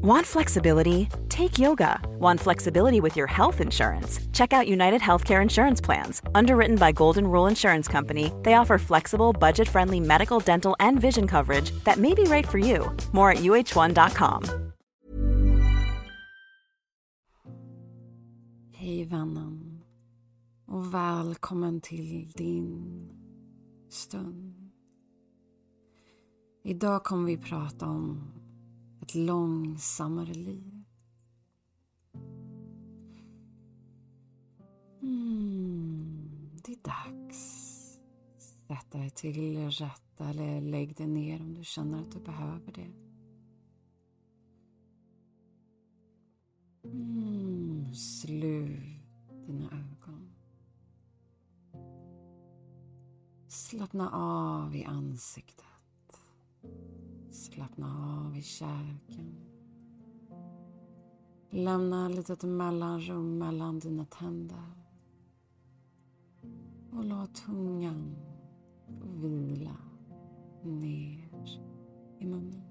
Want flexibility? Take yoga. Want flexibility with your health insurance? Check out United Healthcare Insurance Plans. Underwritten by Golden Rule Insurance Company, they offer flexible, budget friendly medical, dental, and vision coverage that may be right for you. More at uh1.com. Hej vännen och välkommen till din stund. Idag kommer vi prata om ett långsammare liv. Mm, det är dags. Sätt dig till rätta eller lägg dig ner om du känner att du behöver det. Mm, slut dina ögon. Slappna av i ansiktet. Slappna av i käken. Lämna litet mellanrum mellan dina tänder. Och låt tungan vila ner i munnen.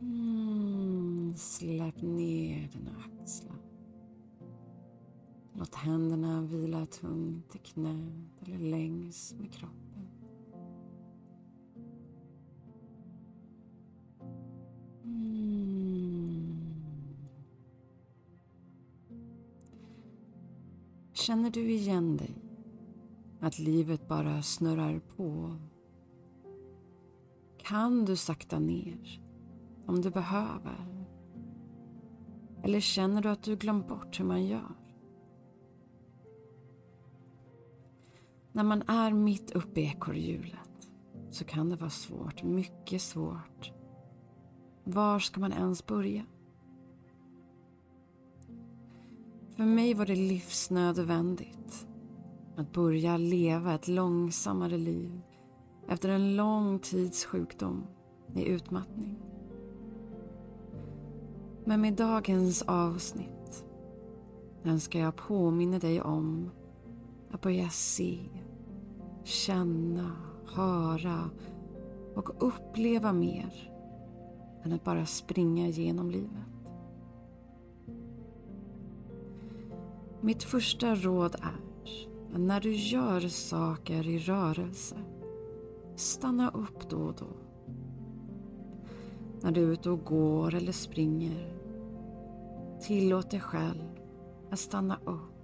Mm, släpp ner dina axlar. Låt händerna vila tungt i knät eller längs med kroppen. Känner du igen dig? Att livet bara snurrar på? Kan du sakta ner om du behöver? Eller känner du att du glömt bort hur man gör? När man är mitt uppe i ekorrhjulet så kan det vara svårt, mycket svårt. Var ska man ens börja? För mig var det livsnödvändigt att börja leva ett långsammare liv efter en lång tids sjukdom i utmattning. Men med dagens avsnitt önskar jag påminna dig om att börja se, känna, höra och uppleva mer än att bara springa genom livet. Mitt första råd är att när du gör saker i rörelse, stanna upp då och då. När du är ute och går eller springer, tillåt dig själv att stanna upp.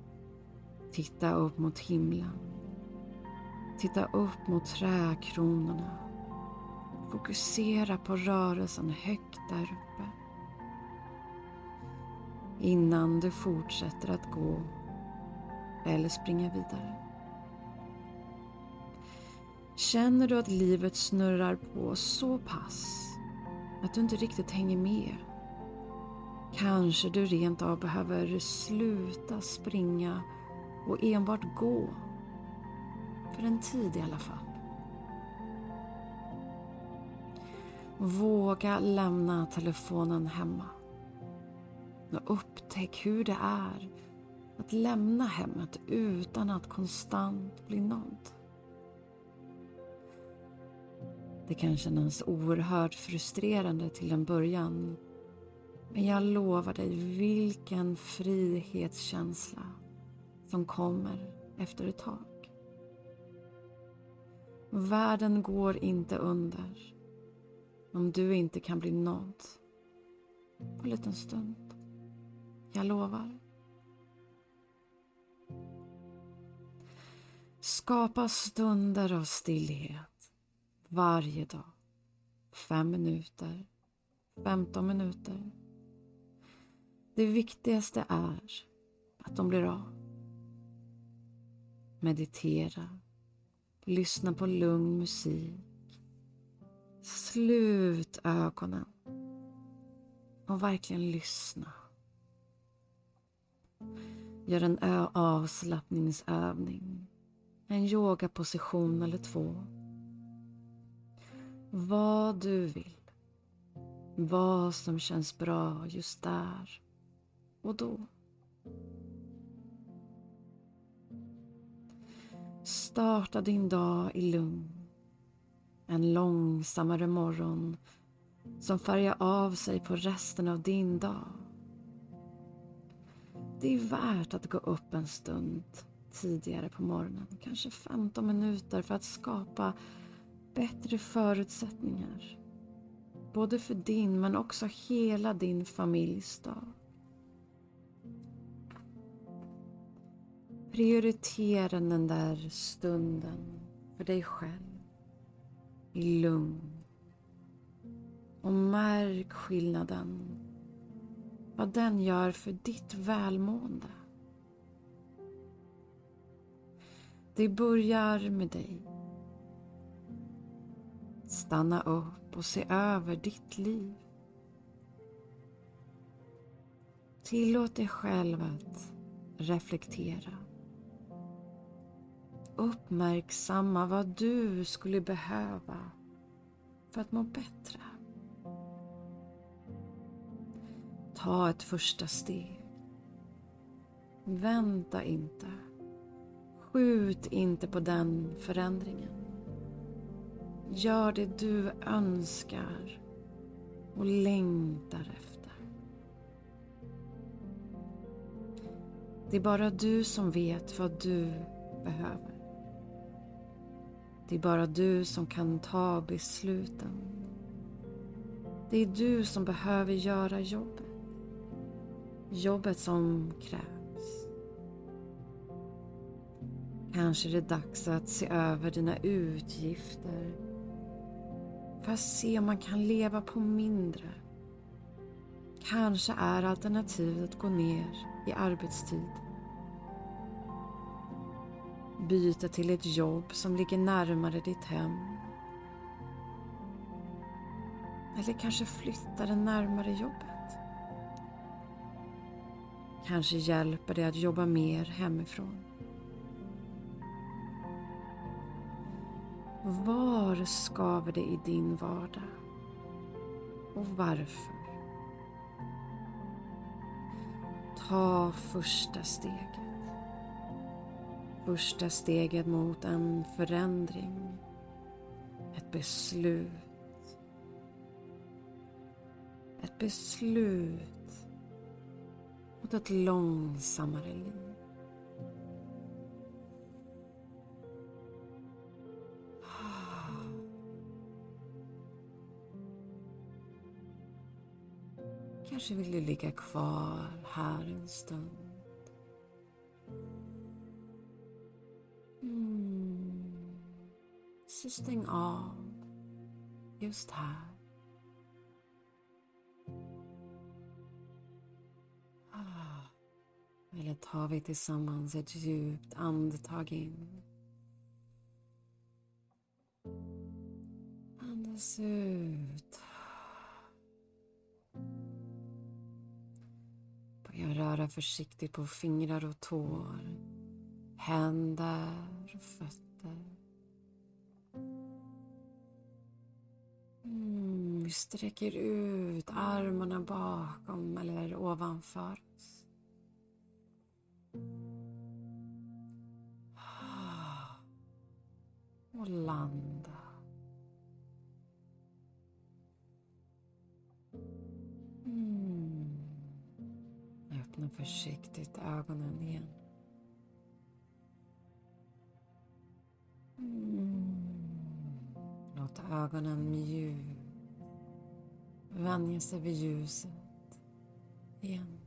Titta upp mot himlen. Titta upp mot trädkronorna. Fokusera på rörelsen högt där uppe innan du fortsätter att gå eller springa vidare. Känner du att livet snurrar på så pass att du inte riktigt hänger med? Kanske du rent av behöver sluta springa och enbart gå. För en tid i alla fall. Våga lämna telefonen hemma. Och upptäck hur det är att lämna hemmet utan att konstant bli nådd. Det kan kännas oerhört frustrerande till en början. Men jag lovar dig vilken frihetskänsla som kommer efter ett tag. Världen går inte under om du inte kan bli nådd på en liten stund. Jag lovar. Skapa stunder av stillhet varje dag. Fem minuter, femton minuter. Det viktigaste är att de blir av. Meditera, lyssna på lugn musik. Slut ögonen och verkligen lyssna. Gör en avslappningsövning. En yogaposition eller två. Vad du vill. Vad som känns bra just där och då. Starta din dag i lugn. En långsammare morgon som färgar av sig på resten av din dag. Det är värt att gå upp en stund tidigare på morgonen, kanske 15 minuter för att skapa bättre förutsättningar. Både för din men också hela din familjs dag. Prioritera den där stunden för dig själv i lugn. Och märk skillnaden. Vad den gör för ditt välmående. Det börjar med dig. Stanna upp och se över ditt liv. Tillåt dig själv att reflektera. Uppmärksamma vad du skulle behöva för att må bättre. Ta ett första steg. Vänta inte. Skjut inte på den förändringen. Gör det du önskar och längtar efter. Det är bara du som vet vad du behöver. Det är bara du som kan ta besluten. Det är du som behöver göra jobbet. Jobbet som krävs. Kanske är det dags att se över dina utgifter för att se om man kan leva på mindre. Kanske är alternativet att gå ner i arbetstid. Byta till ett jobb som ligger närmare ditt hem. Eller kanske flytta det närmare jobbet. Kanske hjälper det att jobba mer hemifrån. Var skaver det i din vardag? Och varför? Ta första steget. Första steget mot en förändring. Ett beslut. Ett beslut mot ett långsammare liv. Kanske vill du ligga kvar här en stund. Mm. Så stäng av just här. Eller tar vi tillsammans ett djupt andetag in. Andas ut. Börja röra försiktigt på fingrar och tår. Händer och fötter. Mm, vi sträcker ut armarna bakom eller ovanför oss. Och landa. Mm. Öppna försiktigt ögonen igen. Mm. Låt ögonen mjukt vänja sig vid ljuset igen.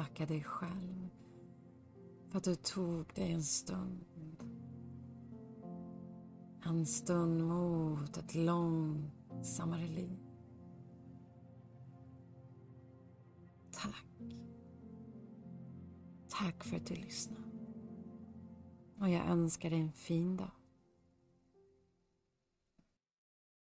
Tacka dig själv för att du tog dig en stund. En stund mot ett långsammare liv. Tack. Tack för att du lyssnade. Och jag önskar dig en fin dag.